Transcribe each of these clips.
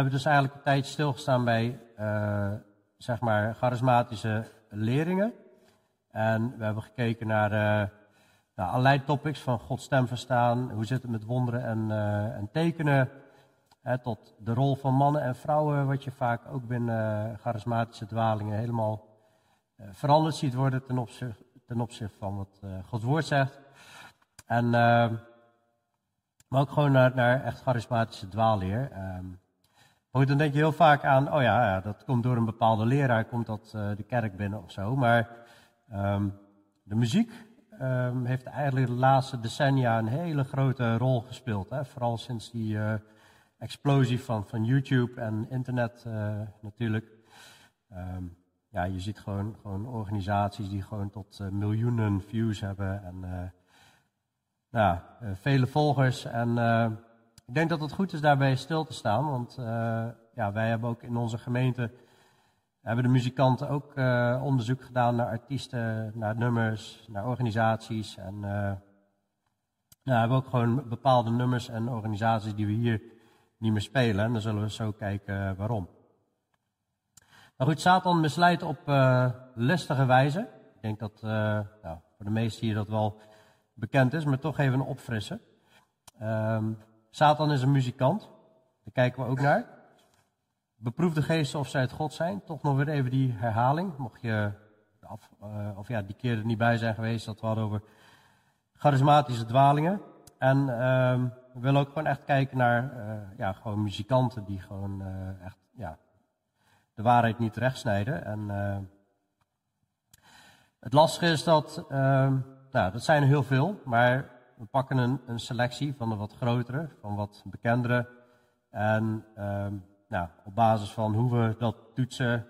hebben dus eigenlijk een tijdje stilgestaan bij, uh, zeg maar, charismatische leringen. En we hebben gekeken naar, uh, allerlei topics van Gods stem verstaan. Hoe zit het met wonderen en, uh, en tekenen? Hè, tot de rol van mannen en vrouwen, wat je vaak ook binnen charismatische dwalingen helemaal veranderd ziet worden ten opzichte, van wat Gods woord zegt. En maar ook gewoon naar, naar echt charismatische dwaalleer. Um, maar dan denk je heel vaak aan, oh ja, ja dat komt door een bepaalde leraar, komt dat uh, de kerk binnen of zo. Maar um, de muziek um, heeft eigenlijk de laatste decennia een hele grote rol gespeeld. Hè? Vooral sinds die uh, explosie van, van YouTube en internet uh, natuurlijk. Um, ja, je ziet gewoon, gewoon organisaties die gewoon tot miljoenen views hebben en nou, vele volgers. En ik denk dat het goed is daarbij stil te staan, want uh, ja, wij hebben ook in onze gemeente, hebben de muzikanten ook uh, onderzoek gedaan naar artiesten, naar nummers, naar organisaties. En uh, nou, we hebben ook gewoon bepaalde nummers en organisaties die we hier niet meer spelen. En dan zullen we zo kijken waarom. Nou goed, Satan misleidt op listige wijze. Ik denk dat nou, voor de meesten hier dat wel bekend is, maar toch even opfrissen. Um, Satan is een muzikant. Daar kijken we ook naar. Beproef de geesten of zij het God zijn. Toch nog weer even die herhaling. Mocht je af, uh, of ja, die keer er niet bij zijn geweest, dat we hadden over charismatische dwalingen. En uh, we willen ook gewoon echt kijken naar uh, ja, gewoon muzikanten die gewoon uh, echt ja, de waarheid niet rechtsnijden. En het lastige is dat, ehm, nou, dat zijn er heel veel, maar we pakken een, een, selectie van de wat grotere, van wat bekendere. En ehm, nou, op basis van hoe we dat toetsen,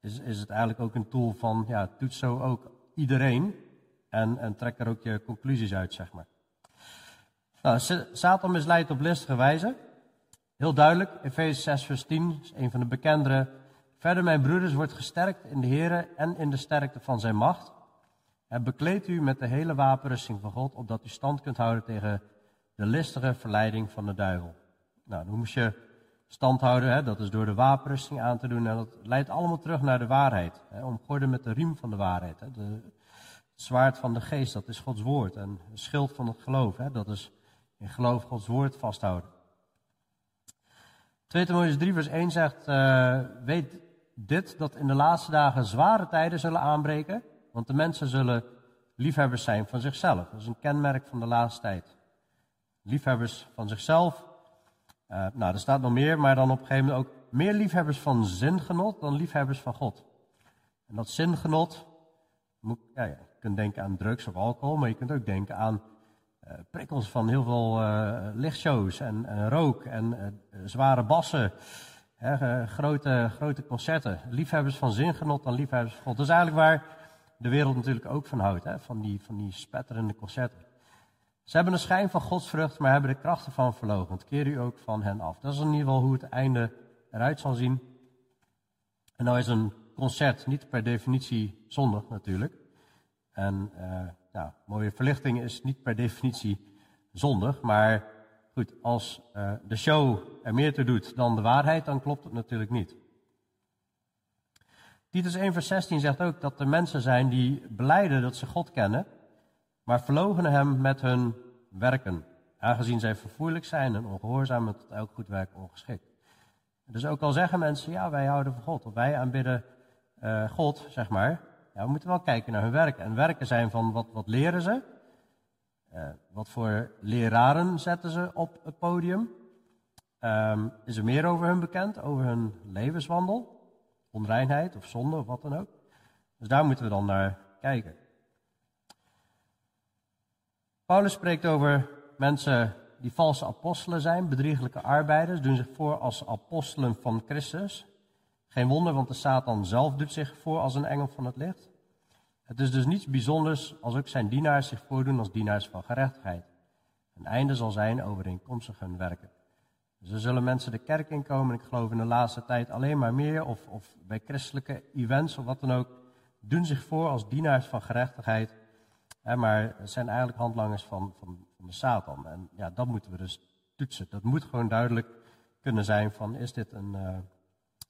is, is het eigenlijk ook een tool van, ja, toets zo ook iedereen. En, en trek er ook je conclusies uit, zeg maar. Nou, Satan misleidt op listige wijze. Heel duidelijk, Efeze 6 vers 10 is een van de bekendere. Verder, mijn broeders, wordt gesterkt in de Here en in de sterkte van zijn macht. En bekleed u met de hele wapenrusting van God, opdat u stand kunt houden tegen de listige verleiding van de duivel. Nou, dan moest je stand houden, hè? dat is door de wapenrusting aan te doen. En dat leidt allemaal terug naar de waarheid. Hè? Omgorden met de riem van de waarheid. Hè? De, het zwaard van de geest, dat is Gods woord. En het schild van het geloof, hè? dat is in geloof Gods woord vasthouden. 2 Timotheüs 3 vers 1 zegt, uh, weet dit, dat in de laatste dagen zware tijden zullen aanbreken want de mensen zullen liefhebbers zijn van zichzelf. Dat is een kenmerk van de laatste tijd. Liefhebbers van zichzelf. Uh, nou, er staat nog meer, maar dan op een gegeven moment ook meer liefhebbers van zingenot dan liefhebbers van God. En dat zingenot, moet, je kunt denken aan drugs of alcohol, maar je kunt ook denken aan uh, prikkels van heel veel uh, lichtshows en, rook en zware bassen. grote, grote concerten. Liefhebbers van zingenot dan liefhebbers van God. Dat is eigenlijk waar de wereld natuurlijk ook van houdt, hè? Van, die, van die spetterende concerten. Ze hebben een schijn van godsvrucht, maar hebben de krachten van verloochend. Keer u ook van hen af. Dat is in ieder geval hoe het einde eruit zal zien. En nou is een concert niet per definitie zondig natuurlijk. En nou, mooie verlichting is niet per definitie zondig. Maar goed, als uh, de show er meer toe doet dan de waarheid, dan klopt het natuurlijk niet. Titus 1 vers 16 zegt ook dat er mensen zijn die beleiden dat ze God kennen, maar verloochenen hem met hun werken, aangezien zij vervoerlijk zijn en ongehoorzaam en tot elk goed werk ongeschikt. Dus ook al zeggen mensen, ja, wij houden van God, of wij aanbidden uh, God, zeg maar, we moeten wel kijken naar hun werken. En werken zijn van, wat, wat leren ze? Uh, wat voor leraren zetten ze op het podium? Um, is er meer over hun bekend, over hun levenswandel? Onreinheid of zonde of wat dan ook. Dus daar moeten we dan naar kijken. Paulus spreekt over mensen die valse apostelen zijn, bedrieglijke arbeiders, doen zich voor als apostelen van Christus. Geen wonder, want de Satan zelf doet zich voor als een engel van het licht. Het is dus niets bijzonders als ook zijn dienaars zich voordoen als dienaars van gerechtigheid. Een einde zal zijn overeenkomstig hun werken. Dus er zullen mensen de kerk inkomen, ik geloof in de laatste tijd alleen maar meer, of, of bij christelijke events of wat dan ook, doen zich voor als dienaars van gerechtigheid, hè, maar zijn eigenlijk handlangers van, van, van de Satan. En ja, dat moeten we dus toetsen. Dat moet gewoon duidelijk kunnen zijn van is dit een, eh,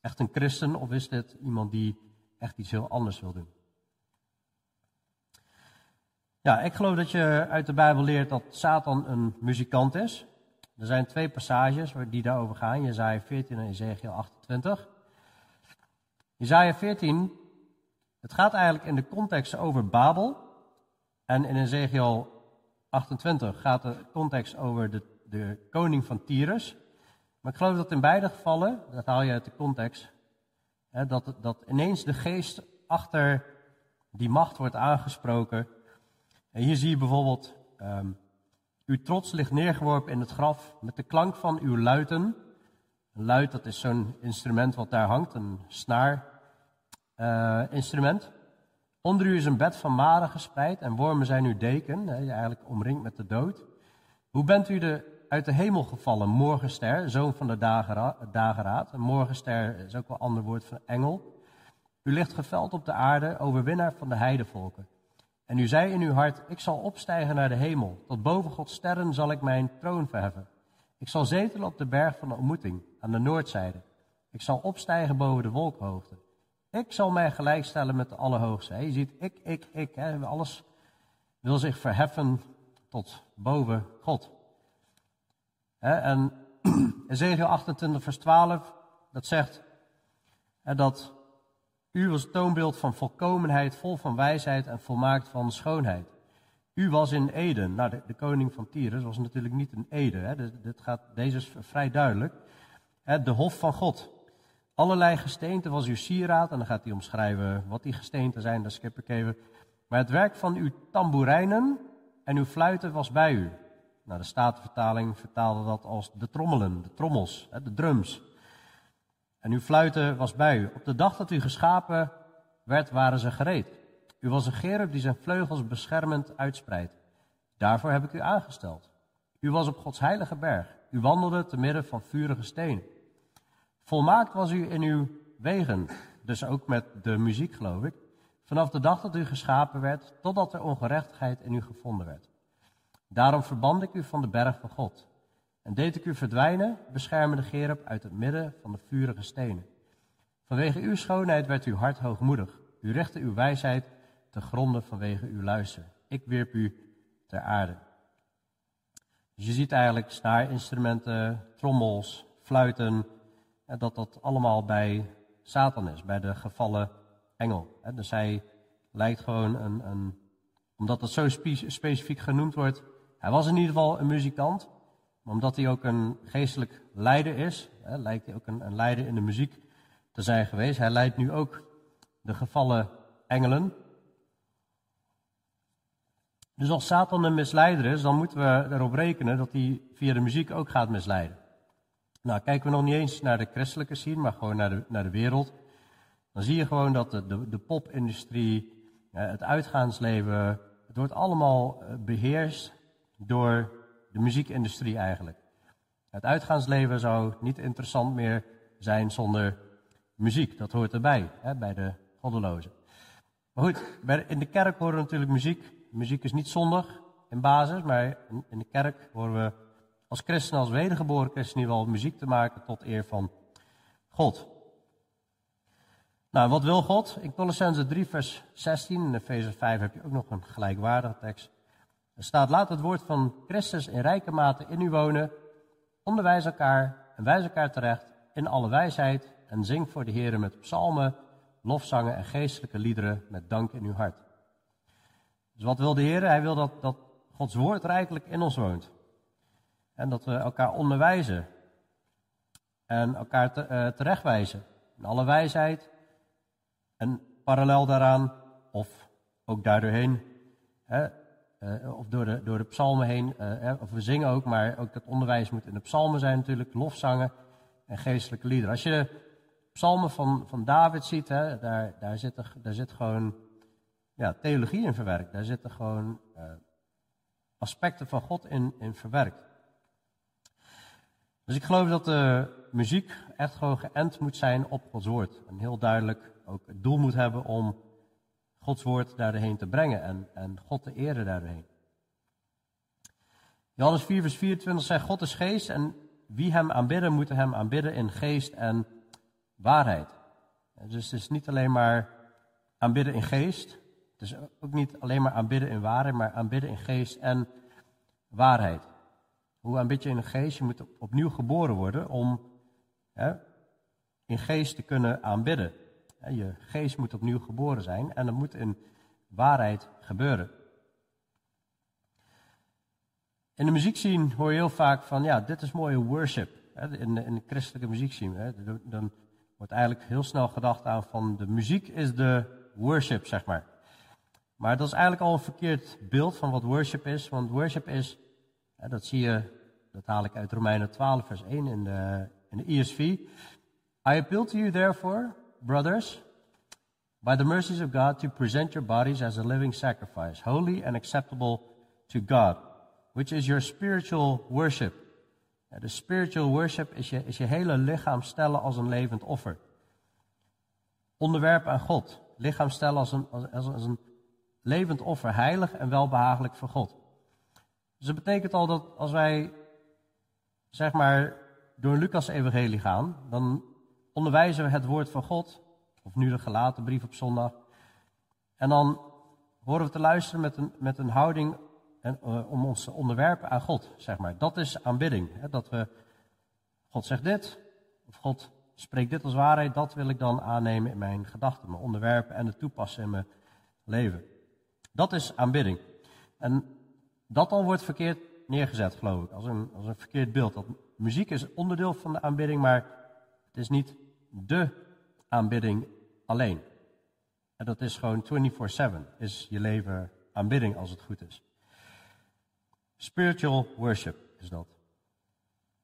echt een christen of is dit iemand die echt iets heel anders wil doen. Ja, ik geloof dat je uit de Bijbel leert dat Satan een muzikant is. Er zijn twee passages die daarover gaan, Jezaja 14 en Ezekiel 28. Jezaja 14, het gaat eigenlijk in de context over Babel. En in Ezekiel 28 gaat de context over de, de koning van Tyrus. Maar ik geloof dat in beide gevallen, dat haal je uit de context, hè, dat, dat ineens de geest achter die macht wordt aangesproken. En hier zie je bijvoorbeeld, um, uw trots ligt neergeworpen in het graf met de klank van uw luiten. Een luid, dat is zo'n instrument wat daar hangt, een snaarinstrument. Uh, Onder u is een bed van maren gespreid en wormen zijn uw deken, hè, eigenlijk omringd met de dood. Hoe bent u de, uit de hemel gevallen, morgenster, zoon van de dageraad? Een morgenster is ook wel een ander woord van engel. U ligt geveld op de aarde, overwinnaar van de heidevolken. En u zei in uw hart, ik zal opstijgen naar de hemel, tot boven Gods sterren zal ik mijn troon verheffen. Ik zal zetelen op de berg van de ontmoeting, aan de noordzijde. Ik zal opstijgen boven de wolkhoogte. Ik zal mij gelijkstellen met de Allerhoogste. Je ziet, ik, ik, ik. Hè. Alles wil zich verheffen tot boven God. En Ezekiel 28, vers 12, dat zegt dat u was toonbeeld van volkomenheid, vol van wijsheid en volmaakt van schoonheid. U was in Eden. Nou, de, de koning van Tyrus was natuurlijk niet in Eden. Hè. Dit, gaat, deze vrij duidelijk. de hof van God. Allerlei gesteenten was uw sieraad. En dan gaat hij omschrijven wat die gesteenten zijn, dat skip ik even. Maar het werk van uw tamboerijnen en uw fluiten was bij u. Nou, de Statenvertaling vertaalde dat als de trommelen, de trommels, de drums. En uw fluiten was bij u. Op de dag dat u geschapen werd, waren ze gereed. U was een gerub die zijn vleugels beschermend uitspreidt. Daarvoor heb ik u aangesteld. U was op Gods heilige berg. U wandelde te midden van vurige stenen. Volmaakt was u in uw wegen, dus ook met de muziek geloof ik, vanaf de dag dat u geschapen werd, totdat er ongerechtigheid in u gevonden werd. Daarom verband ik u van de berg van God en deed ik u verdwijnen, beschermende Gerub, uit het midden van de vurige stenen. Vanwege uw schoonheid werd uw hart hoogmoedig. U richtte uw wijsheid te gronden vanwege uw luister. Ik wierp u ter aarde. Dus je ziet eigenlijk snaarinstrumenten, trommels, fluiten, dat dat allemaal bij Satan is, bij de gevallen engel. Dus hij lijkt gewoon een, een omdat dat zo specifiek genoemd wordt. Hij was in ieder geval een muzikant, omdat hij ook een geestelijk leider is, lijkt hij ook een, een leider in de muziek te zijn geweest. Hij leidt nu ook de gevallen engelen. Dus als Satan een misleider is, dan moeten we erop rekenen dat hij via de muziek ook gaat misleiden. Nou, kijken we nog niet eens naar de christelijke scene, maar gewoon naar de, naar de wereld. Dan zie je gewoon dat de, de, de popindustrie, het uitgaansleven, het wordt allemaal eh, beheerst door de muziekindustrie eigenlijk. Het uitgaansleven zou niet interessant meer zijn zonder muziek. Dat hoort erbij, hè, bij de goddelozen. Maar goed, in de kerk horen we natuurlijk muziek. Muziek is niet zondig in basis, maar in de kerk horen we als christen, als wedergeboren christen, in wel muziek te maken tot eer van God. Nou, wat wil God? In Colossense 3, vers 16, in Efeze 5 heb je ook nog een gelijkwaardige tekst. Er staat, laat het woord van Christus in rijke mate in u wonen, onderwijs elkaar en wijs elkaar terecht in alle wijsheid en zing voor de Heer met psalmen, lofzangen en geestelijke liederen met dank in uw hart. Dus wat wil de Heer? Hij wil dat, dat Gods woord rijkelijk in ons woont. En dat we elkaar onderwijzen. En elkaar te, uh, terechtwijzen. In alle wijsheid. En parallel daaraan, of ook daardoorheen, hè, uh, of door de, door de psalmen heen, uh, of we zingen ook, maar ook dat onderwijs moet in de psalmen zijn natuurlijk, lofzangen en geestelijke liederen. Als je de psalmen van, van David ziet, hè, daar, daar, zit er, daar zit gewoon ja, theologie in verwerkt. Daar zitten gewoon aspecten van God in, in verwerkt. Dus ik geloof dat de muziek echt gewoon geënt moet zijn op Gods woord. En heel duidelijk ook het doel moet hebben om Gods woord daarheen te brengen en, en God te eren daarheen. Johannes 4, vers 24 zegt: God is geest en wie hem aanbidden, moeten hem aanbidden in geest en waarheid. Dus het is niet alleen maar aanbidden in geest. Het is ook niet alleen maar aanbidden in waarheid, maar aanbidden in geest en waarheid. Hoe aanbid je in de geest? Je moet opnieuw geboren worden om hè, in geest te kunnen aanbidden. Je geest moet opnieuw geboren zijn en dat moet in waarheid gebeuren. In de muziekscene hoor je heel vaak van, ja, dit is mooie worship. In de, in de christelijke muziekscene. Dan wordt eigenlijk heel snel gedacht aan van, de muziek is de worship, zeg maar. Maar dat is eigenlijk al een verkeerd beeld van wat worship is. Want worship is, dat zie je, dat haal ik uit Romeinen 12, vers 1 in de, in de ESV. I appeal to you therefore, brothers, by the mercies of God, to present your bodies as a living sacrifice, holy and acceptable to God which is your spiritual worship. de spiritual worship is je, is je hele lichaam stellen als een levend offer. Onderwerp aan God. Lichaam stellen als een, als, als een levend offer, heilig en welbehagelijk voor God. Dus dat betekent al dat als wij, zeg maar, door Lucas evangelie gaan, dan onderwijzen we het woord van God, of nu de gelaten brief op zondag. En dan horen we te luisteren met een, met een houding en, uh, om ons te onderwerpen aan God, zeg maar. Dat is aanbidding. Hè? Dat we, God zegt dit, of God spreekt dit als waarheid, dat wil ik dan aannemen in mijn gedachten, mijn onderwerpen en het toepassen in mijn leven. Dat is aanbidding. En dat al wordt verkeerd neergezet, geloof ik, als een, als een verkeerd beeld. Dat muziek is onderdeel van de aanbidding, maar het is niet de aanbidding alleen. En dat is gewoon 24-7, is je leven aanbidding als het goed is. Spiritual worship is dat.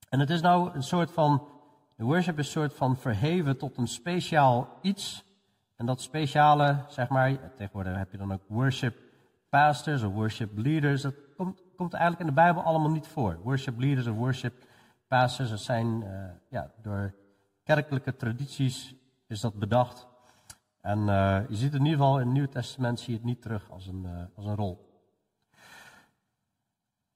En het is nou een soort van, worship is een soort van verheven tot een speciaal iets. En dat speciale, zeg maar, tegenwoordig heb je dan ook worship pastors of worship leaders. Dat komt, komt eigenlijk in de Bijbel allemaal niet voor. Worship leaders of worship pastors, dat zijn, uh, ja, door kerkelijke tradities is dat bedacht. En uh, je ziet in ieder geval in het Nieuwe Testament zie je het niet terug als een, uh, als een rol.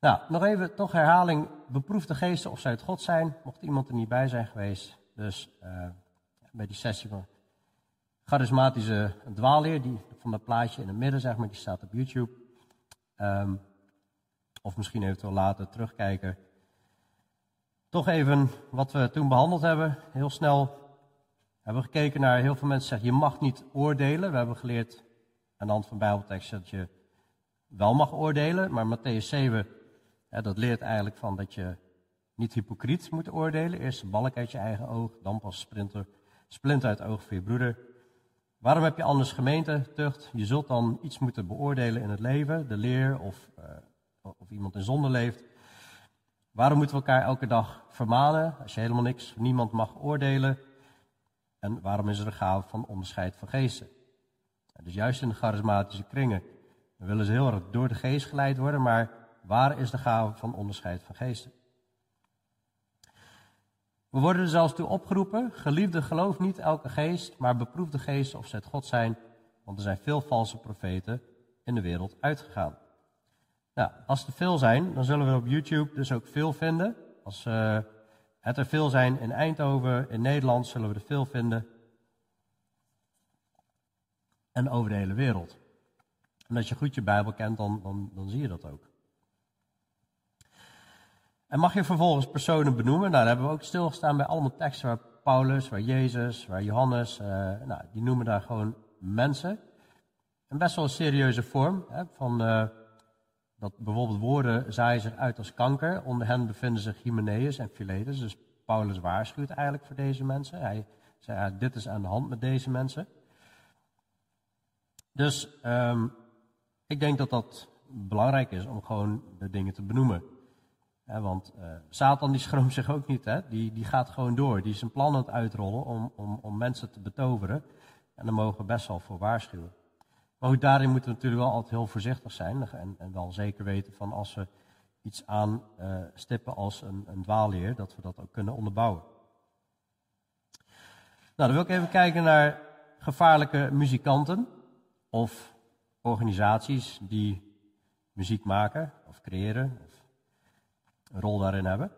Nou, nog even toch herhaling. Beproef de geesten of zij uit God zijn. Mocht iemand er niet bij zijn geweest. Dus uh, bij die sessie van charismatische dwaalleer, die van dat plaatje in het midden, zeg maar, die staat op YouTube. Um, of misschien eventueel later terugkijken. Toch even wat we toen behandeld hebben. Heel snel hebben we gekeken naar, heel veel mensen zeggen, je mag niet oordelen. We hebben geleerd aan de hand van Bijbelteksten dat je wel mag oordelen. Maar Matthäus 7 dat leert eigenlijk van dat je niet hypocriet moet oordelen. Eerst een balk uit je eigen oog, dan pas sprinter, splinter uit het oog van je broeder. Waarom heb je anders gemeente, tucht? Je zult dan iets moeten beoordelen in het leven, de leer of, uh, of iemand in zonde leeft. Waarom moeten we elkaar elke dag vermanen als je helemaal niks, niemand mag oordelen? En waarom is er een gave van onderscheid van geesten? Dus juist in de charismatische kringen willen ze heel erg door de geest geleid worden, maar Waar is de gave van onderscheid van geesten? We worden er zelfs toe opgeroepen, geliefde geloof niet elke geest, maar beproef de geest of ze het God zijn, want er zijn veel valse profeten in de wereld uitgegaan. Nou, als er veel zijn, dan zullen we op YouTube dus ook veel vinden. Als uh, het er veel zijn in Eindhoven, in Nederland, zullen we er veel vinden. En over de hele wereld. En als je goed je Bijbel kent, dan, dan, dan zie je dat ook. En mag je vervolgens personen benoemen? Nou, daar hebben we ook stilgestaan bij allemaal teksten waar Paulus, waar Jezus, waar Johannes, uh, nou, die noemen daar gewoon mensen. Een best wel serieuze vorm, hè, van uh, dat bijvoorbeeld woorden zaaien zich uit als kanker. Onder hen bevinden zich Hymenaeus en Philetus, dus Paulus waarschuwt eigenlijk voor deze mensen. Hij zei, ja, dit is aan de hand met deze mensen. Dus um, ik denk dat dat belangrijk is om gewoon de dingen te benoemen want uh, Satan die schroomt zich ook niet, hè? Die, die gaat gewoon door. Die is een plan aan het uitrollen om, om, om mensen te betoveren. En daar mogen we best wel voor waarschuwen. Maar ook daarin moeten we natuurlijk wel altijd heel voorzichtig zijn. En, en wel zeker weten van als we iets aanstippen uh, als een, een dwaalleer, dat we dat ook kunnen onderbouwen. Nou, dan wil ik even kijken naar gevaarlijke muzikanten of organisaties die muziek maken of creëren een rol daarin hebben.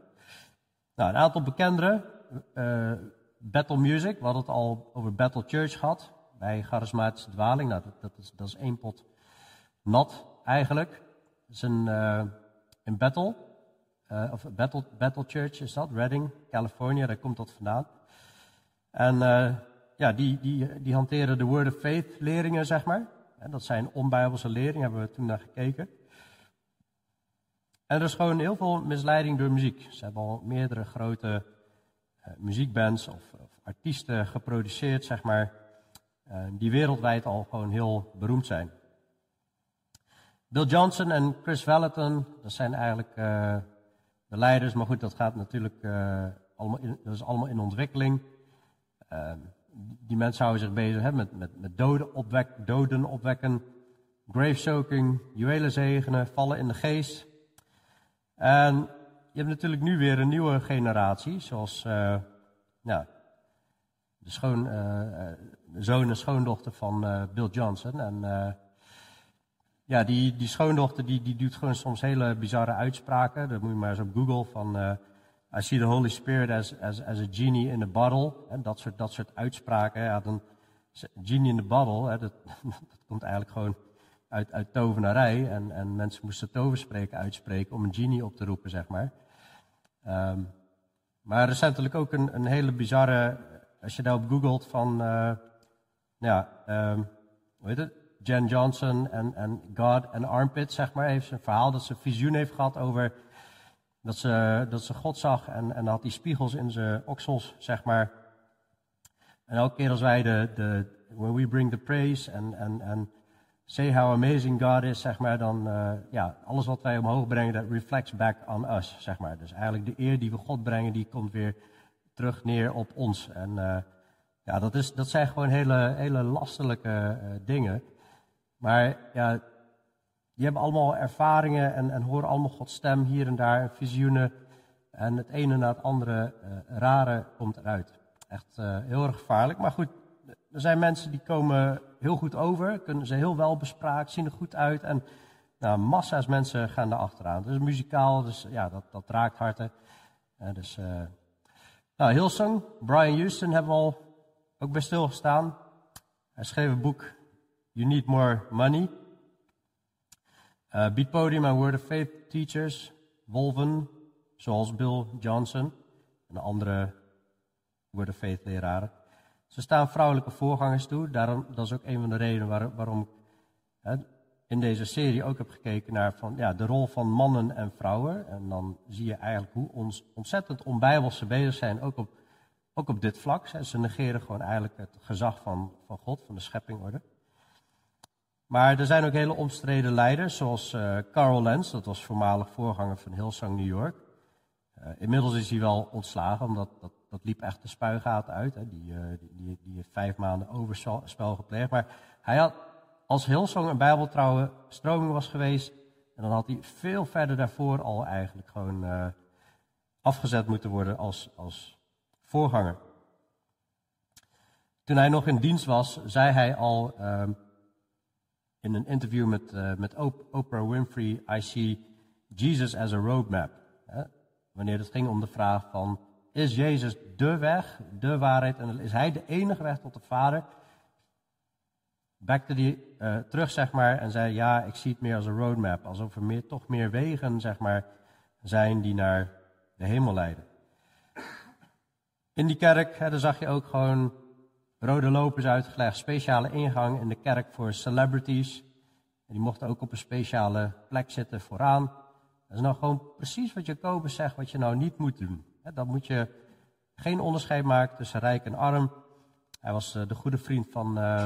Nou, een aantal bekenderen. Uh, Battle Music, we hadden het al over Battle Church gehad. Bij charismatische dwaling. Nou, dat, is, dat is één pot nat eigenlijk. Dat is een, uh, een battle. Uh, of battle, battle Church is dat, Redding, California, daar komt dat vandaan. En uh, ja, die, die, die hanteren de Word of Faith leringen, zeg maar. Dat zijn onbijbelse leringen, hebben we toen naar gekeken. En er is gewoon heel veel misleiding door muziek. Ze hebben al meerdere grote muziekbands of, of, artiesten geproduceerd, zeg maar, die wereldwijd al gewoon heel beroemd zijn. Bill Johnson en Chris Vallotton, dat zijn eigenlijk uh, de leiders, maar goed, dat gaat natuurlijk allemaal in, dat is allemaal in ontwikkeling. Ehm, die mensen houden zich bezig hè, met, met, met doden, opwek, doden opwekken, grave soaking, juwelen zegenen, vallen in de geest. En je hebt natuurlijk nu weer een nieuwe generatie, zoals nou, de, schoon, zoon en schoondochter van uh, Bill Johnson. En ja, die, die schoondochter die, die doet gewoon soms hele bizarre uitspraken. Dat moet je maar eens op Google van I see the Holy Spirit as, as, as a genie in a bottle. En dat soort, dat soort uitspraken. Ja, dan, genie in the bottle, hè, dat, komt eigenlijk gewoon uit, uit tovenarij. En, en mensen moesten toverspreken uitspreken om een genie op te roepen, zeg maar. Um, maar recentelijk ook een, een hele bizarre, als je daarop googelt van, ja, um, hoe heet het? Jen Johnson en, en God en Armpit, zeg maar, heeft een verhaal dat ze een visioen heeft gehad over dat ze, dat ze God zag en, en had die spiegels in zijn oksels, zeg maar. En elke keer als wij de, de when we bring the praise en, en, en say how amazing God is, zeg maar, dan, uh, ja, alles wat wij omhoog brengen, dat reflects back on us, zeg maar. Dus eigenlijk de eer die we God brengen, die komt weer terug neer op ons. En uh, ja, dat, is, dat zijn gewoon hele, hele lastelijke uh, dingen. Maar ja, die hebben allemaal ervaringen en, en horen allemaal Gods stem hier en daar, visioenen. En het ene na het andere uh, rare komt eruit. Echt uh, heel erg gevaarlijk. Maar goed, er zijn mensen die komen heel goed over, kunnen ze heel wel bespraakt, zien er goed uit. En nou, massa's mensen gaan daar achteraan. Het is muzikaal, dus ja, dat, dat raakt harten. Uh, dus, nou, Brian Houston hebben we al ook bij stilgestaan. Hij schreef een boek, You Need More Money. Uh, Beat Podium en Word of Faith teachers, Wolven, zoals Bill Johnson en andere Word of Faith leraren. Ze staan vrouwelijke voorgangers toe. Daarom, dat is ook een van de redenen waar, waarom ik hè, in deze serie ook heb gekeken naar van, ja, de rol van mannen en vrouwen. En dan zie je eigenlijk hoe ons ontzettend onbijbels ze bezig zijn, ook op, ook op dit vlak. Ze negeren gewoon eigenlijk het gezag van, van God, van de scheppingorde. Maar er zijn ook hele omstreden leiders, zoals uh, Carl Lenz, dat was voormalig voorganger van Hillsong New York. Uh, inmiddels is hij wel ontslagen, omdat dat, dat liep echt de spuigaten uit. Hè. Die, uh, die, die, vijf maanden overspel gepleegd. Maar hij had, als Hillsong een bijbeltrouwe stroming was geweest, en dan had hij veel verder daarvoor al eigenlijk gewoon afgezet moeten worden als, als voorganger. Toen hij nog in dienst was, zei hij al ehm, in een interview met, uh, met Oprah Winfrey, I see Jesus as a roadmap. Wanneer het ging om de vraag van, is Jezus de weg, de waarheid en is hij de enige weg tot de Vader? Backte hij uh, terug, zeg maar, en zei, ja, ik zie het meer als een roadmap. Alsof er meer, toch meer wegen, zeg maar, zijn die naar de hemel leiden. In die kerk, hè, daar zag je ook gewoon Rode lopers uitgelegd, speciale ingang in de kerk voor celebrities. En die mochten ook op een speciale plek zitten vooraan. Dat is nou gewoon precies wat Jacobus zegt, wat je nou niet moet doen. Dan moet je geen onderscheid maken tussen rijk en arm. Hij was eh, de goede vriend van uh,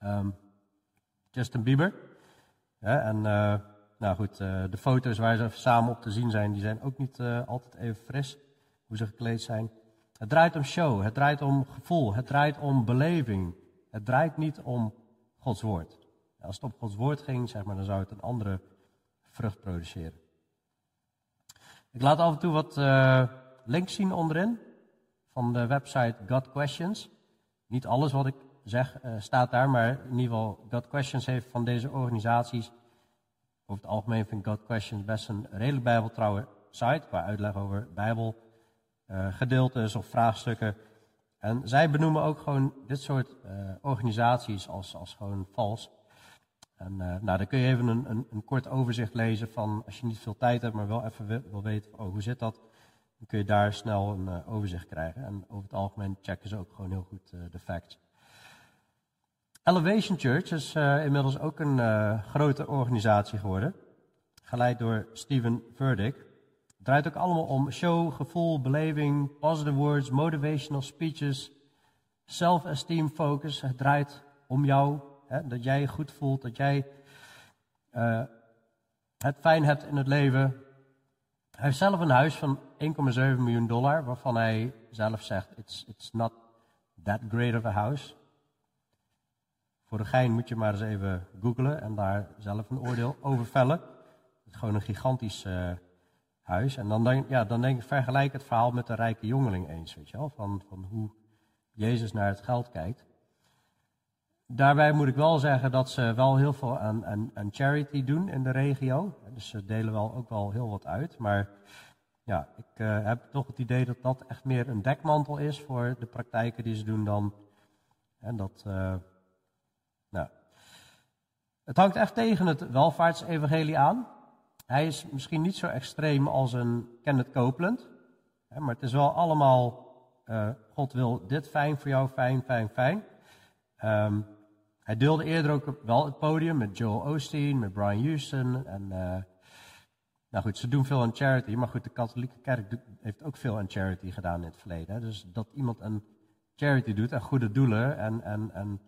um, Justin Bieber. en uh, nou goed, de foto's waar ze samen op te zien zijn, die zijn ook niet altijd even fris. Hoe ze gekleed zijn. Het draait om show, het draait om gevoel, het draait om beleving. Het draait niet om Gods woord. Als het om Gods woord ging, zeg maar, dan zou het een andere vrucht produceren. Ik laat af en toe wat uh, links zien onderin van de website God Questions. Niet alles wat ik zeg uh, staat daar, maar in ieder geval God Questions heeft van deze organisaties. Over het algemeen vind ik God Questions best een redelijk bijbeltrouwe site qua uitleg over Bijbel gedeeltes of vraagstukken. En zij benoemen ook gewoon dit soort organisaties als, als gewoon vals. En nou, dan kun je even een, een, een, kort overzicht lezen van, als je niet veel tijd hebt, maar wel even wil weten, oh, hoe zit dat? Dan kun je daar snel een overzicht krijgen. En over het algemeen checken ze ook gewoon heel goed de facts. Elevation Church is uh, inmiddels ook een uh, grote organisatie geworden. Geleid door Steven Furtick. Het draait ook allemaal om show, gevoel, beleving, positive words, motivational speeches, self-esteem focus. Het draait om jou, hè, dat jij je goed voelt, dat jij uh, het fijn hebt in het leven. Hij heeft zelf een huis van 1,7 miljoen dollar, waarvan hij zelf zegt: it's, it's not that great of a house. Voor de gein moet je maar eens even googlen en daar zelf een oordeel over vellen. Het is gewoon een gigantisch uh, huis. En dan denk, ja, dan denk ik, vergelijk het verhaal met de rijke jongeling eens, weet je wel. Van, van hoe Jezus naar het geld kijkt. Daarbij moet ik wel zeggen dat ze wel heel veel aan, aan, charity doen in de regio. Dus ze delen wel ook wel heel wat uit. Maar ja, ik uh, heb toch het idee dat dat echt meer een dekmantel is voor de praktijken die ze doen dan. En dat, uh, nou, het hangt echt tegen het welvaartsevangelie aan. Hij is misschien niet zo extreem als een Kenneth Copeland. Maar het is wel allemaal, uh, God wil dit fijn voor jou, fijn, fijn, fijn. Um, hij deelde eerder ook wel het podium met Joel Osteen, met Brian Houston. En, uh, nou goed, ze doen veel aan charity. Maar goed, de katholieke kerk heeft ook veel aan charity gedaan in het verleden. Hè. Dus dat iemand een charity doet en goede doelen en, en, en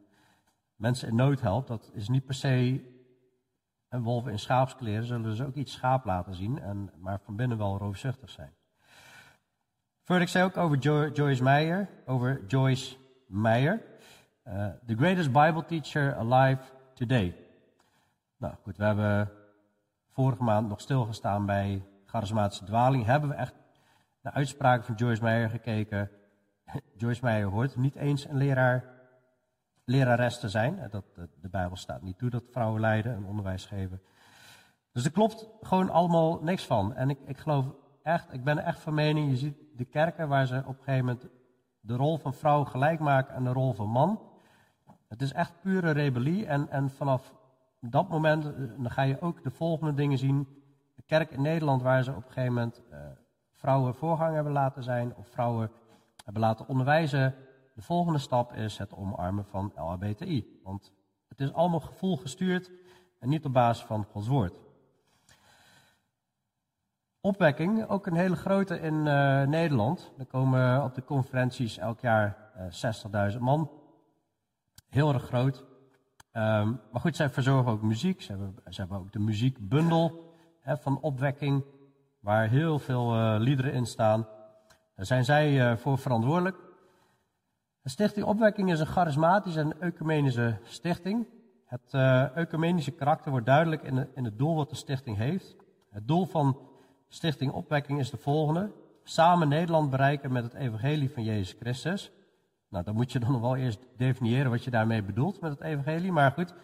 mensen in nood helpt, dat is niet per se een wolf in schaapskleren, zullen ze ook iets schaap laten zien, en, maar van binnen wel roofzuchtig zijn. Verder, ik zei ook over Joyce Meyer, over Joyce Meyer, uh, the greatest Bible teacher alive today. Nou goed, we hebben vorige maand nog stilgestaan bij charismatische dwaling. Hebben we echt naar uitspraken van Joyce Meyer gekeken. Joyce Meyer hoort niet eens een leraar lerares te zijn. Dat, de, Bijbel staat niet toe dat vrouwen leiden en onderwijs geven. Dus er klopt gewoon allemaal niks van. En ik, ik geloof echt, ik ben echt van mening, je ziet de kerken waar ze op een gegeven moment de rol van vrouw gelijk maken aan de rol van man. Het is echt pure rebellie en, en vanaf dat moment eh, dan ga je ook de volgende dingen zien. De kerk in Nederland waar ze op een gegeven moment uh, vrouwen voorgang hebben laten zijn of vrouwen hebben laten onderwijzen de volgende stap is het omarmen van LHBTI. Want het is allemaal gevoel gestuurd en niet op basis van Gods woord. Opwekking, ook een hele grote in uh, Nederland. Er komen op de conferenties elk jaar uh, eh, 60.000 man. Heel erg groot. Um, maar goed, zij verzorgen ook muziek. Ze hebben, ze hebben ook de muziekbundel hè, van opwekking, waar heel veel uh, liederen in staan. Daar zijn zij voor verantwoordelijk. De stichting Opwekking is een charismatische en ecumenische stichting. Het uh, ecumenische karakter wordt duidelijk in, in het doel wat de stichting heeft. Het doel van Stichting Opwekking is de volgende. Samen Nederland bereiken met het evangelie van Jezus Christus. Nou, dan moet je dan nog wel eerst definiëren wat je daarmee bedoelt met het evangelie. Maar goed,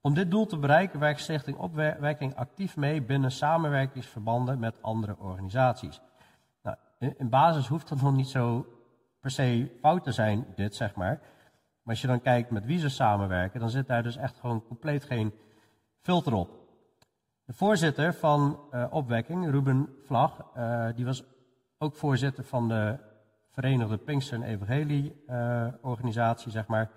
om dit doel te bereiken werkt Stichting Opwekking actief mee binnen samenwerkingsverbanden met andere organisaties. Nou, in basis hoeft dat nog niet zo per se fouten zijn, dit zeg maar. Maar als je dan kijkt met wie ze samenwerken, dan zit daar dus echt gewoon compleet geen filter op. De voorzitter van uh, Opwekking, Ruben Vlag, uh, die was ook voorzitter van de Verenigde Pinkster Evangelie uh, organisatie, zeg maar.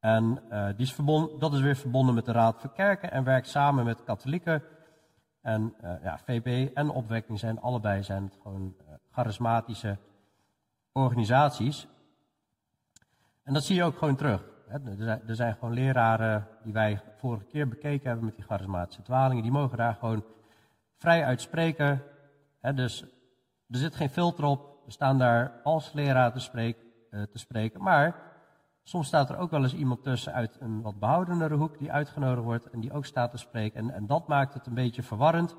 En die is verbonden, dat is weer verbonden met de Raad voor Kerken en werkt samen met katholieken. En ja, VB en Opwekking zijn allebei zijn het gewoon charismatische organisaties. En dat zie je ook gewoon terug. Er zijn gewoon leraren die wij vorige keer bekeken hebben met die charismatische dwalingen. Die mogen daar gewoon vrij uitspreken. Dus er zit geen filter op. We staan daar als leraar te, spreken, eh, te spreken. Maar soms staat er ook wel eens iemand tussen uit een wat behoudendere hoek die uitgenodigd wordt en die ook staat te spreken. En, en dat maakt het een beetje verwarrend.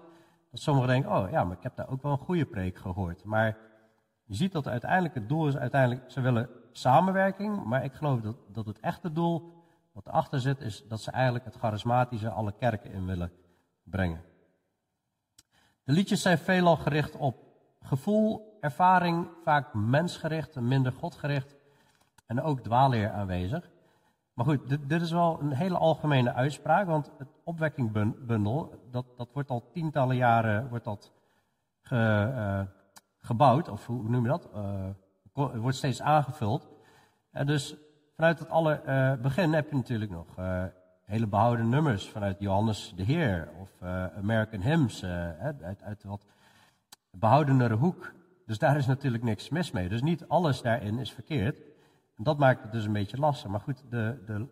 Dat sommigen denken, oh ja, maar ik heb daar ook wel een goede preek gehoord. Maar je ziet dat uiteindelijk het doel is, uiteindelijk, ze willen samenwerking, maar ik geloof dat, dat het echte doel, wat erachter zit, is dat ze eigenlijk het charismatische alle kerken in willen brengen. De liedjes zijn veelal gericht op gevoel ervaring vaak mensgericht en minder godgericht en ook dwaalleer aanwezig. Maar goed, dit, dit, is wel een hele algemene uitspraak, want het opwekkingbundel, dat, dat wordt al tientallen jaren wordt dat ge, uh, gebouwd, of hoe noem je dat? Uh, wordt steeds aangevuld. En dus vanuit het alle uh, begin heb je natuurlijk nog hele behouden nummers vanuit Johannes de Heer of American Hymns, uit, uit wat behoudenere hoek. Dus daar is natuurlijk niks mis mee. Dus niet alles daarin is verkeerd. En dat maakt het dus een beetje lastig. Maar goed, de, de,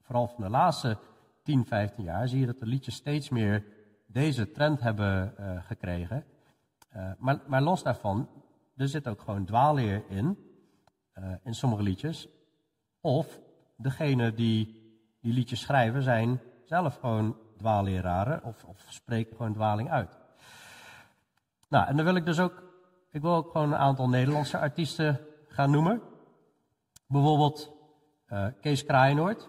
vooral van de laatste 10, 15 jaar zie je dat de liedjes steeds meer deze trend hebben gekregen. Uh, maar, maar, los daarvan, er zit ook gewoon dwaalleer in, uh, in sommige liedjes. Of degene die die liedjes schrijven zijn zelf gewoon dwaalleraren of, of spreken gewoon dwaling uit. Nou, en dan wil ik dus ook, ik wil ook gewoon een aantal Nederlandse artiesten gaan noemen. Bijvoorbeeld uh, Kees Kraaienoord.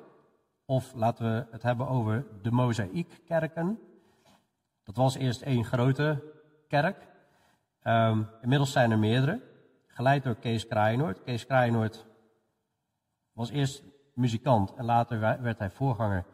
Of laten we het hebben over de Mozaïekkerken. Dat was eerst één grote kerk. Um, inmiddels zijn er meerdere. Geleid door Kees Kraaienoord. Kees Kraaienoord was eerst muzikant en later werd hij voorganger.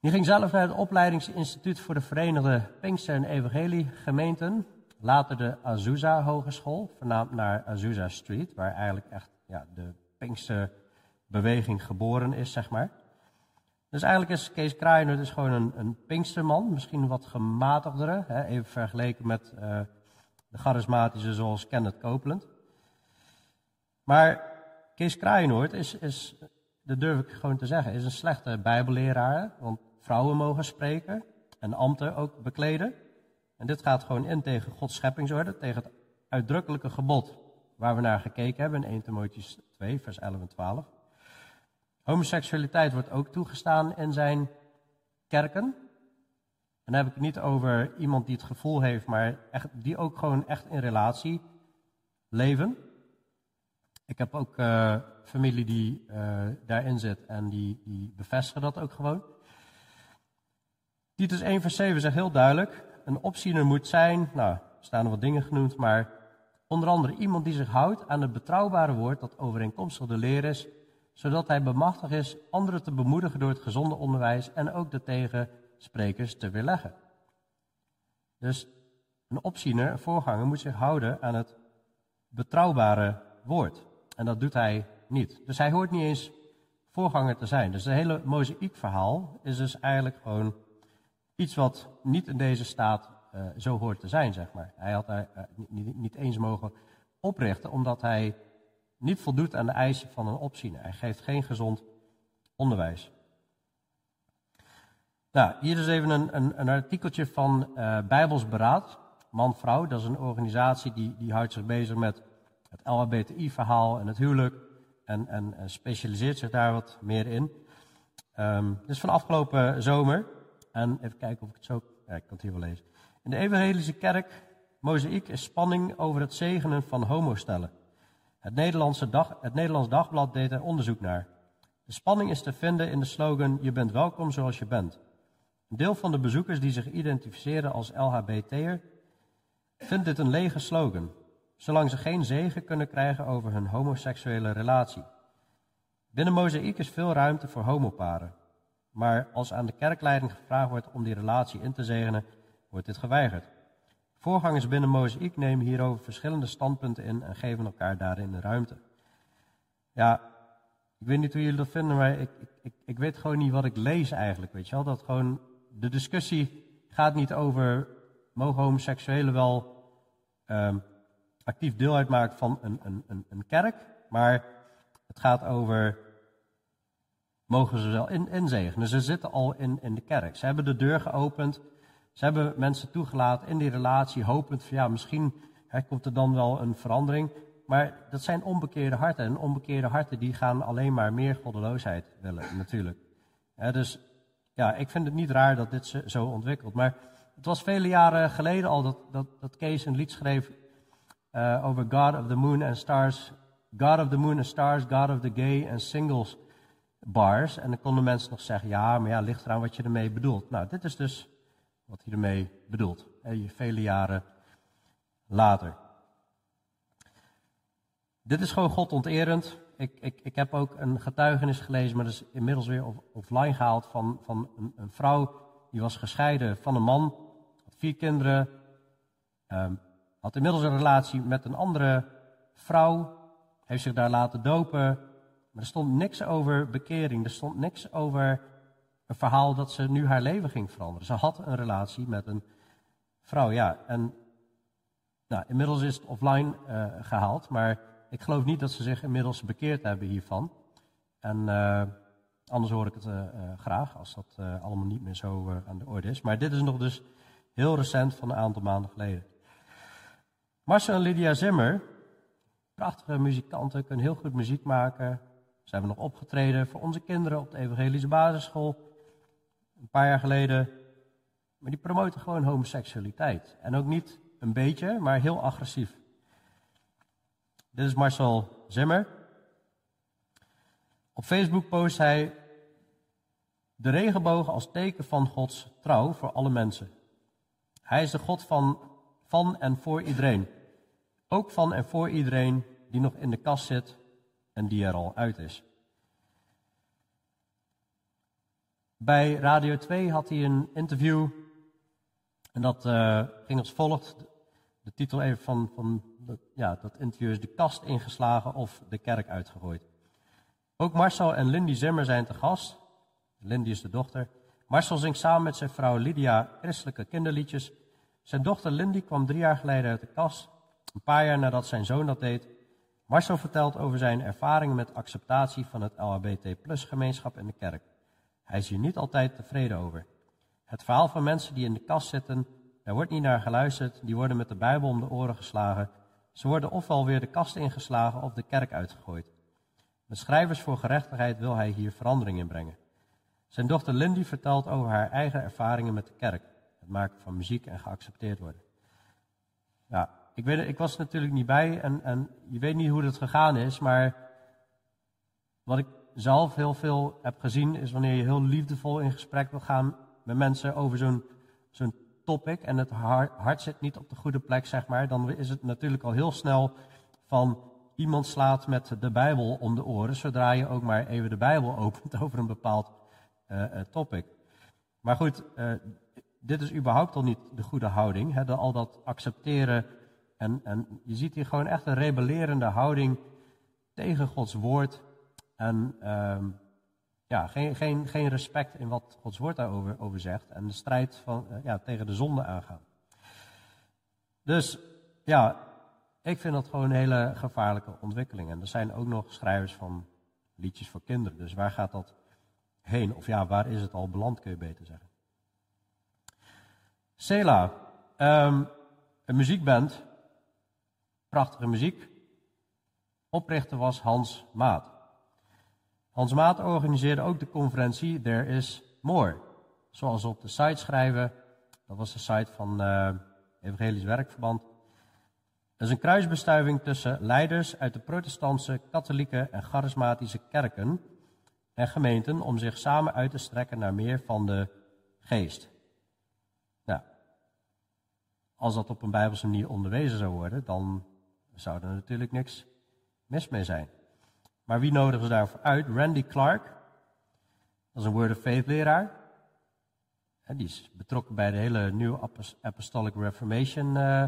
Die ging zelf naar het opleidingsinstituut voor de Verenigde Pinkster en Evangelie gemeenten. Later de Azusa Hogeschool, vernaamd naar Azusa Street, waar eigenlijk echt ja, de Pinksterbeweging geboren is, zeg maar. Dus eigenlijk is Kees Kraaier dus gewoon een, een Pinksterman, misschien wat gematigdere, hè, even vergeleken met uh, de charismatische zoals Kenneth Copeland. Maar Kees Kraaienoord is, is, dat durf ik gewoon te zeggen, is een slechte bijbelleraar, want vrouwen mogen spreken en ambten ook bekleden. En dit gaat gewoon in tegen Gods scheppingsorde, tegen het uitdrukkelijke gebod waar we naar gekeken hebben in 1 Timotheüs 2, vers 11 en 12. Homoseksualiteit wordt ook toegestaan in zijn kerken. Dan heb ik het niet over iemand die het gevoel heeft, maar echt, die ook gewoon echt in relatie leven. Ik heb ook uh, familie die uh, daarin zit en die, die bevestigen dat ook gewoon. Titus 1 vers 7 zegt heel duidelijk, een opziener moet zijn, nou, er staan er wat dingen genoemd, maar onder andere iemand die zich houdt aan het betrouwbare woord dat overeenkomstig de leer is, zodat hij bemachtigd is anderen te bemoedigen door het gezonde onderwijs en ook de tegensprekers te weerleggen. Dus een opziener, een voorganger, moet zich houden aan het betrouwbare woord. En dat doet hij niet. Dus hij hoort niet eens voorganger te zijn. Dus het hele mozaïekverhaal is dus eigenlijk gewoon iets wat niet in deze staat uh, zo hoort te zijn, zeg maar. Hij had daar uh, niet, niet, eens mogen oprichten, omdat hij niet voldoet aan de eisen van een opziener. Hij geeft geen gezond onderwijs. Nou, hier is even een, een, een artikeltje van uh, Bijbels Beraad, Man-Vrouw. Dat is een organisatie die, die houdt zich bezig met het LHBTI-verhaal en het huwelijk. En, en, specialiseert zich daar wat meer in. Dit is van afgelopen zomer. En even kijken of ik het zo. Ja, ik kan het hier wel lezen. In de Evangelische Kerk, Mozaïek, is spanning over het zegenen van homostellen. Het, Nederlandse dag, het Nederlands Dagblad deed er onderzoek naar. De spanning is te vinden in de slogan: Je bent welkom zoals je bent. Een deel van de bezoekers die zich identificeren als LHBT'er vindt dit een lege slogan, zolang ze geen zegen kunnen krijgen over hun homoseksuele relatie. Binnen Mozaïek is veel ruimte voor homoparen. Maar als aan de kerkleiding gevraagd wordt om die relatie in te zegenen, wordt dit geweigerd. Voorgangers binnen Mozaïek nemen hierover verschillende standpunten in en geven elkaar daarin de ruimte. Ja, ik weet niet hoe jullie dat vinden, maar ik, ik, ik weet gewoon niet wat ik lees eigenlijk. Weet je wel? Dat gewoon, de discussie gaat niet over, mogen homoseksuelen wel um, actief deel uitmaken van een, een, een, een kerk, maar het gaat over mogen ze wel in, inzegenen. Ze zitten al in, in de kerk. Ze hebben de deur geopend. Ze hebben mensen toegelaten in die relatie, hopend van ja, misschien hè, komt er dan wel een verandering. Maar dat zijn onbekeerde harten. En onbekeerde harten die gaan alleen maar meer goddeloosheid willen, natuurlijk. dus ja, ik vind het niet raar dat dit zo ontwikkelt. Maar het was vele jaren geleden al dat, dat, dat Kees een lied schreef uh, over God of the Moon and Stars. God of the Moon and Stars, God of the Gay and Singles bars. En dan konden mensen nog zeggen, ja, maar ja, ligt eraan wat je ermee bedoelt. Nou, dit is dus wat hij ermee bedoelt. Hè, vele jaren later. dit is gewoon God onterend. Ik, ik, ik heb ook een getuigenis gelezen, maar dat is inmiddels weer offline gehaald, van, van een, vrouw die was gescheiden van een man, had vier kinderen, um, had inmiddels een relatie met een andere vrouw, heeft zich daar laten dopen. Maar er stond niks over bekering, er stond niks over een verhaal dat ze nu haar leven ging veranderen. Ze had een relatie met een vrouw, ja. En nou, inmiddels is het offline uh, gehaald, maar ik geloof niet dat ze zich inmiddels bekeerd hebben hiervan. En uh, anders hoor ik het uh, graag, als dat allemaal niet meer zo aan de orde is. Maar dit is nog dus heel recent, van een aantal maanden geleden. Marcel en Lydia Zimmer, prachtige muzikanten, kunnen heel goed muziek maken. Ze hebben nog opgetreden voor onze kinderen op de Evangelische Basisschool. Een paar jaar geleden. Maar die promoten gewoon homoseksualiteit. En ook niet een beetje, maar heel agressief. Dit is Marcel Zimmer. Op Facebook post hij de regenboog als teken van Gods trouw voor alle mensen. Hij is de God van, van en voor iedereen. Ook van en voor iedereen die nog in de kast zit en die er al uit is. Bij Radio 2 had hij een interview. En dat uh, ging als volgt. De titel even van, van ja, dat interview is De kast ingeslagen of de kerk uitgegooid. Ook Marcel en Lindy Zimmer zijn te gast. Lindy is de dochter. Marcel zingt samen met zijn vrouw Lydia christelijke kinderliedjes. Zijn dochter Lindy kwam drie jaar geleden uit de kast. Een paar jaar nadat zijn zoon dat deed. Marcel vertelt over zijn ervaringen met acceptatie van het LHBT gemeenschap in de kerk. Hij is hier niet altijd tevreden over. Het verhaal van mensen die in de kast zitten, daar wordt niet naar geluisterd, die worden met de Bijbel om de oren geslagen. Ze worden ofwel weer de kast ingeslagen of de kerk uitgegooid. Met schrijvers voor gerechtigheid wil hij hier verandering in brengen. Zijn dochter Lindy vertelt over haar eigen ervaringen met de kerk, het maken van muziek en geaccepteerd worden. Ja, ik, ik was natuurlijk niet bij en, en je weet niet hoe dat gegaan is, maar wat ik zelf heel veel heb gezien, is wanneer je heel liefdevol in gesprek wil gaan met mensen over zo'n zo'n topic en het hart, zit niet op de goede plek, zeg maar, dan is het natuurlijk al heel snel van iemand slaat met de Bijbel om de oren, zodra je ook maar even de Bijbel opent over een bepaald uh, topic. Maar goed, uh, dit is überhaupt al niet de goede houding, hè, al dat accepteren en, en je ziet hier gewoon echt een rebellerende houding tegen Gods woord en um, ja, geen, geen, geen respect in wat Gods woord daarover over zegt. En de strijd van, uh, ja, tegen de zonde aangaan. Dus ja, ik vind dat gewoon een hele gevaarlijke ontwikkeling. En er zijn ook nog schrijvers van liedjes voor kinderen. Dus waar gaat dat heen? Of ja, waar is het al beland, kun je beter zeggen. Sela, um, een muziekband. Prachtige muziek. Oprichter was Hans Maat. Hans Maat organiseerde ook de conferentie There is More. Zoals op de site schrijven, dat was de site van uh, Evangelisch Werkverband. Dat is een kruisbestuiving tussen leiders uit de protestantse, katholieke en charismatische kerken en gemeenten om zich samen uit te strekken naar meer van de geest. Nou, als dat op een bijbelse manier onderwezen zou worden, dan zou er natuurlijk niks mis mee zijn. Maar wie nodigen ze daarvoor uit? Randy Clark. Dat is een Word of Faith leraar. Die is betrokken bij de hele New Apostolic Reformation uh,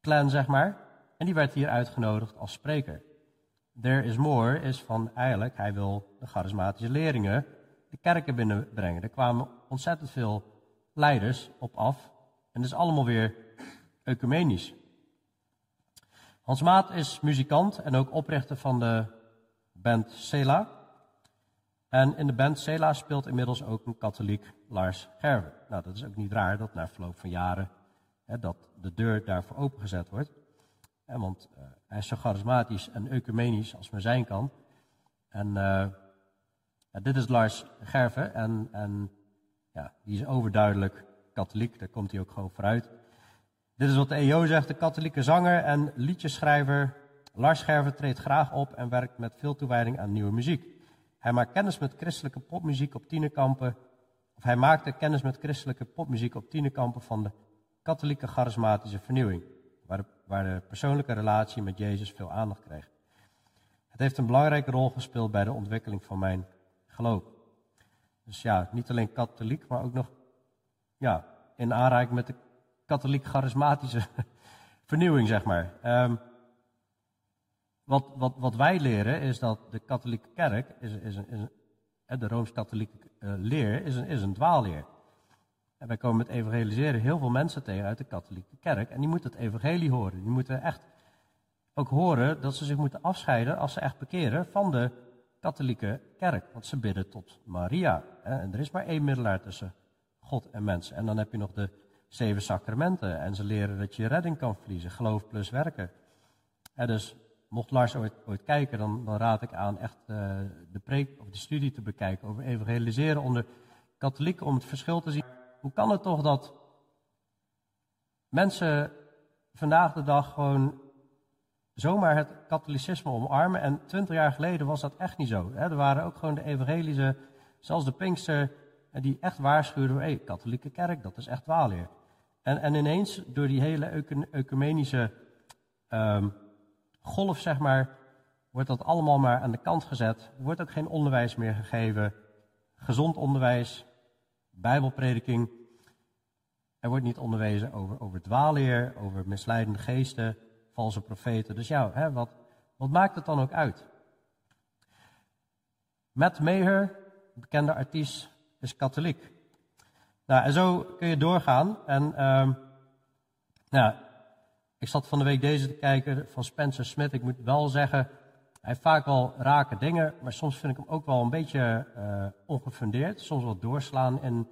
plan, zeg maar. En die werd hier uitgenodigd als spreker. There is more is van eigenlijk, hij wil de charismatische leerlingen de kerken binnenbrengen. Er kwamen ontzettend veel leiders op af. En dat is allemaal weer ecumenisch. Hans Maat is muzikant en ook oprichter van de band Sela. En in de band Sela speelt inmiddels ook een katholiek Lars Gerwe. Nou, dat is ook niet raar dat na verloop van jaren hè, dat de deur daarvoor opengezet wordt. Want uh, hij is zo charismatisch en ecumenisch als men zijn kan. En ja, dit is Lars Gerve en, en ja, die is overduidelijk katholiek, daar komt hij ook gewoon vooruit. Dit is wat de EO zegt, de katholieke zanger en liedjeschrijver Lars Scherver treedt graag op en werkt met veel toewijding aan nieuwe muziek. Hij maakt kennis met christelijke popmuziek op tienerkampen, of hij maakte kennis met christelijke popmuziek op tienerkampen van de katholieke charismatische vernieuwing, waar de, waar de persoonlijke relatie met Jezus veel aandacht kreeg. Het heeft een belangrijke rol gespeeld bij de ontwikkeling van mijn geloof. Dus ja, niet alleen katholiek, maar ook nog ja, in aanraking met de katholiek-charismatische vernieuwing, zeg maar. Um, wat, wat, wat wij leren is dat de katholieke kerk, is, is, is, de rooms-katholieke uh, leer, is een, is een dwaalleer. En wij komen met evangeliseren heel veel mensen tegen uit de katholieke kerk. En die moeten het evangelie horen. Die moeten echt ook horen dat ze zich moeten afscheiden als ze echt bekeren van de katholieke kerk. Want ze bidden tot Maria. En er is maar één middelaar tussen God en mensen. En dan heb je nog de zeven sacramenten. En ze leren dat je redding kan verliezen. Geloof plus werken. En dus mocht Lars ooit, ooit kijken, dan, raad ik aan echt uh, de preek of de studie te bekijken over evangeliseren onder katholieken. Om het verschil te zien. Hoe kan het toch dat mensen vandaag de dag gewoon zomaar het katholicisme omarmen. En twintig jaar geleden was dat echt niet zo. Hè? Er waren ook gewoon de evangelische, zelfs de Pinkster, die echt waarschuwden: hé, katholieke kerk, dat is echt waalleer. En, en ineens, door die hele ecumenische um, golf, zeg maar, wordt dat allemaal maar aan de kant gezet. Wordt ook geen onderwijs meer gegeven. Gezond onderwijs, bijbelprediking. Er wordt niet onderwezen over, over dwaalleer, over misleidende geesten valse profeten. Dus ja, hè, wat, wat maakt het dan ook uit? Matt Maher, bekende artiest, is katholiek. Nou, en zo kun je doorgaan. En um, nou, ik zat van de week deze te kijken van Spencer Smith. Ik moet wel zeggen, hij heeft vaak wel rake dingen, maar soms vind ik hem ook wel een beetje uh, ongefundeerd. Soms wat doorslaan in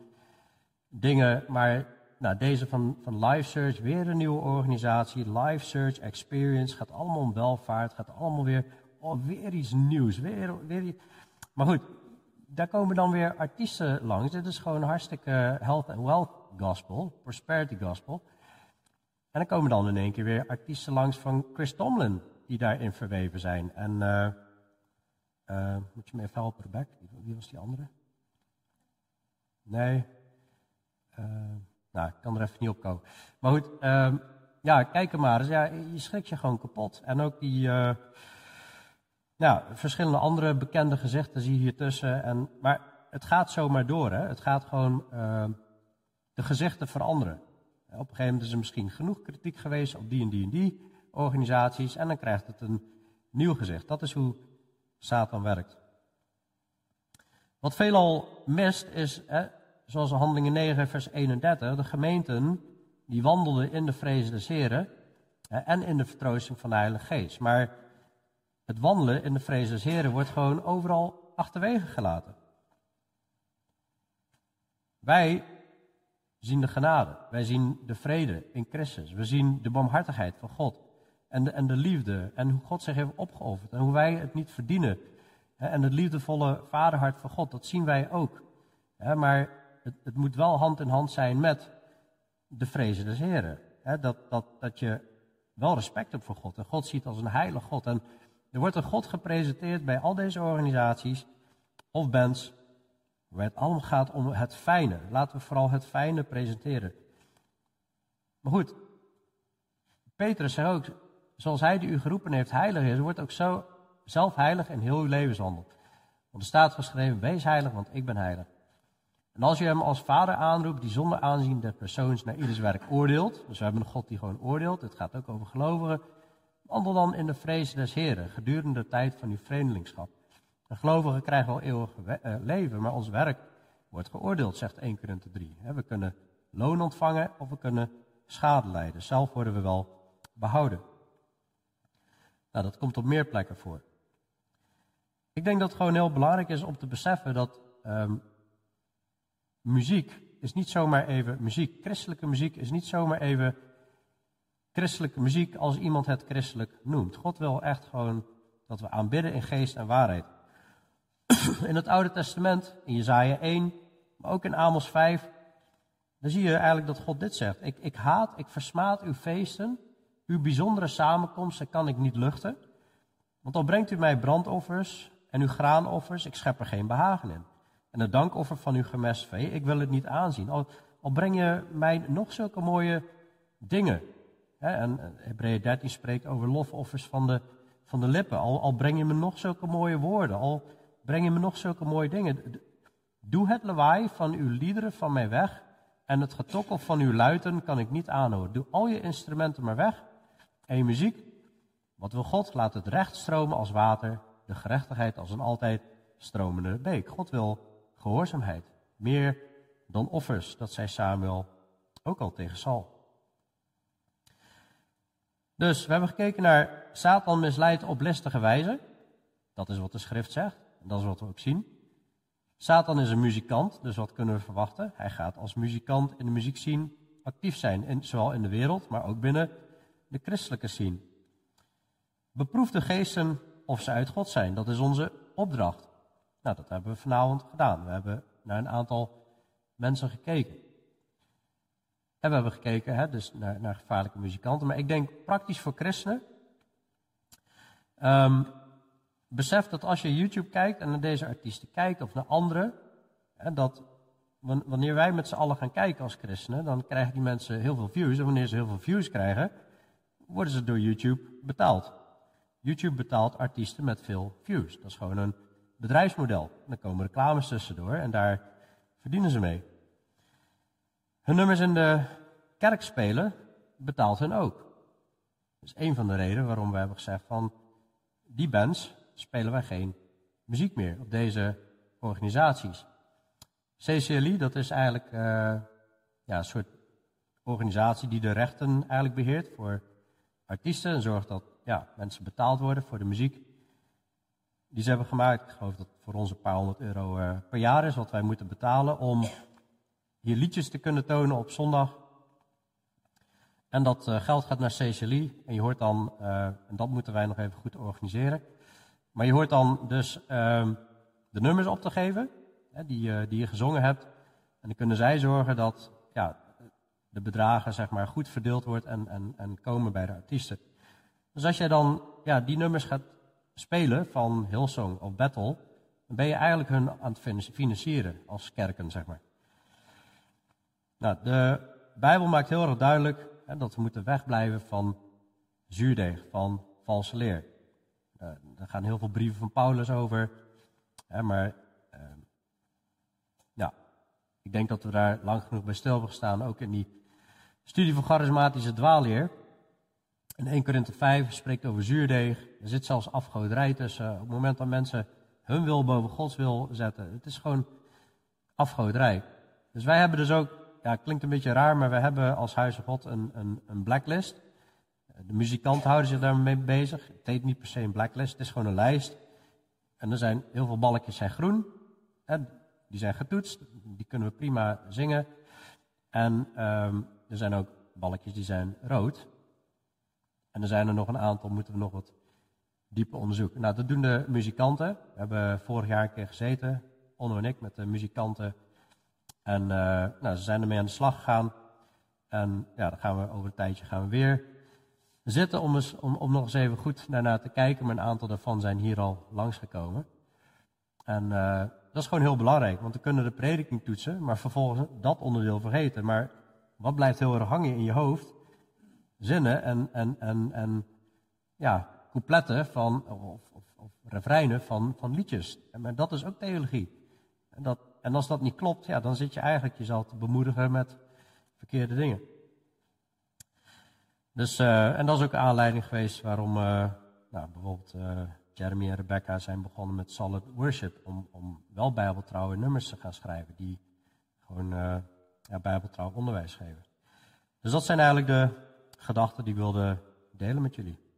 dingen, maar nou, deze van, van LiveSearch, weer een nieuwe organisatie. LiveSearch Experience, gaat allemaal om welvaart, gaat allemaal weer, oh, weer iets nieuws. Weer, weer Maar goed, daar komen dan weer artiesten langs. Dit is gewoon hartstikke health and wealth gospel, prosperity gospel. En dan komen dan in één keer weer artiesten langs van Chris Tomlin, die daarin verweven zijn. En uh, moet je me even helpen, Rebecca? Wie was die andere? Nee. Uh, nou, ik kan er even niet op komen. Maar goed, uh, ja, kijk er maar eens. Ja, je schrikt je gewoon kapot. En ook die nou, verschillende andere bekende gezichten zie je hier tussen. En, maar het gaat zomaar door. Hè? Het gaat gewoon uh, de gezichten veranderen. Op een gegeven moment is er misschien genoeg kritiek geweest op die en die en die organisaties. En dan krijgt het een nieuw gezicht. Dat is hoe Satan werkt. Wat veelal mist is, hè, zoals Handelingen 9, vers 31, de gemeenten die wandelden in de vrees des Heren en in de vertroosting van de Heilige Geest. Maar het wandelen in de vrees des Heren wordt gewoon overal achterwege gelaten. Wij zien de genade, wij zien de vrede in Christus, we zien de barmhartigheid van God en de, en de liefde en hoe God zich heeft opgeofferd en hoe wij het niet verdienen. En het liefdevolle vaderhart van God, dat zien wij ook. Maar het, het, moet wel hand in hand zijn met de vrezen des Heren. dat, dat, dat je wel respect hebt voor God. En God ziet als een heilig God. En er wordt een God gepresenteerd bij al deze organisaties of bands. Waar het allemaal gaat om het fijne. Laten we vooral het fijne presenteren. Maar goed, Petrus zegt ook, zoals hij die u geroepen heeft heilig is, wordt ook zo zelf heilig in heel uw levenswandel. Want er staat geschreven, wees heilig, want ik ben heilig. En als je hem als vader aanroept, die zonder aanzien der persoons naar ieders werk oordeelt, dus we hebben een God die gewoon oordeelt, het gaat ook over gelovigen, wandel dan in de vrees des Heren gedurende de tijd van uw vreemdelingschap. De gelovigen krijgen wel eeuwig eh, leven, maar ons werk wordt geoordeeld, zegt 1 Korinthe 3. We kunnen loon ontvangen of we kunnen schade lijden. Zelf worden we wel behouden. Nou, dat komt op meer plekken voor. Ik denk dat het gewoon heel belangrijk is om te beseffen dat um, muziek is niet zomaar even muziek. Christelijke muziek is niet zomaar even christelijke muziek als iemand het christelijk noemt. God wil echt gewoon dat we aanbidden in geest en waarheid. In het Oude Testament, in Jezaja 1, maar ook in Amos 5, dan zie je eigenlijk dat God dit zegt. Ik, ik haat, ik versmaad uw feesten, uw bijzondere samenkomsten kan ik niet luchten. Want al brengt u mij brandoffers en uw graanoffers, ik schep er geen behagen in. En het dankoffer van uw gemest vee, ik wil het niet aanzien. Al, al breng je mij nog zulke mooie dingen. En Hebreeën 13 spreekt over lofoffers van de, van de lippen. Al, al breng je me nog zulke mooie woorden, al breng je me nog zulke mooie dingen. Doe het lawaai van uw liederen van mij weg en het getokkel van uw luiten kan ik niet aanhoren. Doe al je instrumenten maar weg en je muziek. Wat wil God? Laat het recht stromen als water, de gerechtigheid als een altijd stromende beek. God wil gehoorzaamheid, meer dan offers, dat zei Samuel ook al tegen Saul. Dus we hebben gekeken naar Satan misleidt op listige wijze. Dat is wat de schrift zegt. En dat is wat we ook zien. Satan is een muzikant, dus wat kunnen we verwachten? Hij gaat als muzikant in de muziekscene actief zijn, zowel in de wereld, maar ook binnen de christelijke scene. Beproef de geesten of ze uit God zijn. Dat is onze opdracht. Nou, dat hebben we vanavond gedaan. We hebben naar een aantal mensen gekeken. En we hebben gekeken hè, dus naar, naar gevaarlijke muzikanten. Maar ik denk praktisch voor christenen. Um, besef dat als je YouTube kijkt en naar deze artiesten kijkt of naar anderen, hè, dat wanneer wij met z'n allen gaan kijken als christenen, dan krijgen die mensen heel veel views. En wanneer ze heel veel views krijgen, worden ze door YouTube betaald. YouTube betaalt artiesten met veel views. Dat is gewoon een bedrijfsmodel. Dan komen reclames tussendoor en daar verdienen ze mee. Hun nummers in de kerk spelen betaalt hen ook. Dat is een van de redenen waarom we hebben gezegd van die bands spelen wij geen muziek meer op deze organisaties. CCLI, dat is eigenlijk uh, ja, een soort organisatie die de rechten eigenlijk beheert voor artiesten en zorgt dat ja, mensen betaald worden voor de muziek die ze hebben gemaakt. Ik geloof dat voor ons een paar honderd euro uh, per jaar is wat wij moeten betalen om hier liedjes te kunnen tonen op zondag. En dat uh, geld gaat naar CCLI en je hoort dan, en dat moeten wij nog even goed organiseren. Maar je hoort dan dus ehm, de nummers op te geven hè, die, uh, die je gezongen hebt. En dan kunnen zij zorgen dat ja, de bedragen zeg maar, goed verdeeld wordt en, en, en komen bij de artiesten. Dus als jij dan ja, die nummers gaat spelen van Hillsong of Battle, dan ben je eigenlijk hun aan het financieren als kerken, zeg maar. Nou, de Bijbel maakt heel erg duidelijk hè, dat we moeten wegblijven van zuurdeeg, van valse leer. Uh, er gaan heel veel brieven van Paulus over. Hè, maar uh, ja, ik denk dat we daar lang genoeg bij stil hebben gestaan. Ook in die studie van charismatische dwaalleer. In 1 Korinthe 5 spreekt over zuurdeeg. Er zit zelfs afgoderij tussen. Op het moment dat mensen hun wil boven Gods wil zetten. Het is gewoon afgoderij. Dus wij hebben dus ook, ja, klinkt een beetje raar, maar we hebben als Huis van God een, een, een blacklist. De muzikanten houden zich daarmee bezig. Het heet niet per se een blacklist, het is gewoon een lijst. En er zijn heel veel balkjes zijn groen. En die zijn getoetst, die kunnen we prima zingen. En um, er zijn ook balkjes die zijn rood. En er zijn er nog een aantal, moeten we nog wat dieper onderzoeken. Nou, dat doen de muzikanten. We hebben vorig jaar een keer gezeten, Onno en ik, met de muzikanten. En uh, nou, ze zijn ermee aan de slag gegaan. En ja, dan gaan we over een tijdje gaan we weer zitten om, eens, om, om nog eens even goed daarnaar te kijken. Maar een aantal daarvan zijn hier al langsgekomen. En uh, dat is gewoon heel belangrijk, want we kunnen de prediking toetsen, maar vervolgens dat onderdeel vergeten. Maar wat blijft heel erg hangen in je hoofd? Zinnen en, en, en, en ja, coupletten van, of, of, of refreinen van, van liedjes. Maar dat is ook theologie. En, dat, en als dat niet klopt, ja, dan zit je eigenlijk jezelf te bemoedigen met verkeerde dingen. Dus, uh, en dat is ook aanleiding geweest waarom uh, nou, bijvoorbeeld uh, Jeremy en Rebecca zijn begonnen met Solid Worship. Om, om wel bijbeltrouwe nummers te gaan schrijven die gewoon ja, bijbeltrouw onderwijs geven. Dus dat zijn eigenlijk de gedachten die ik wilde delen met jullie.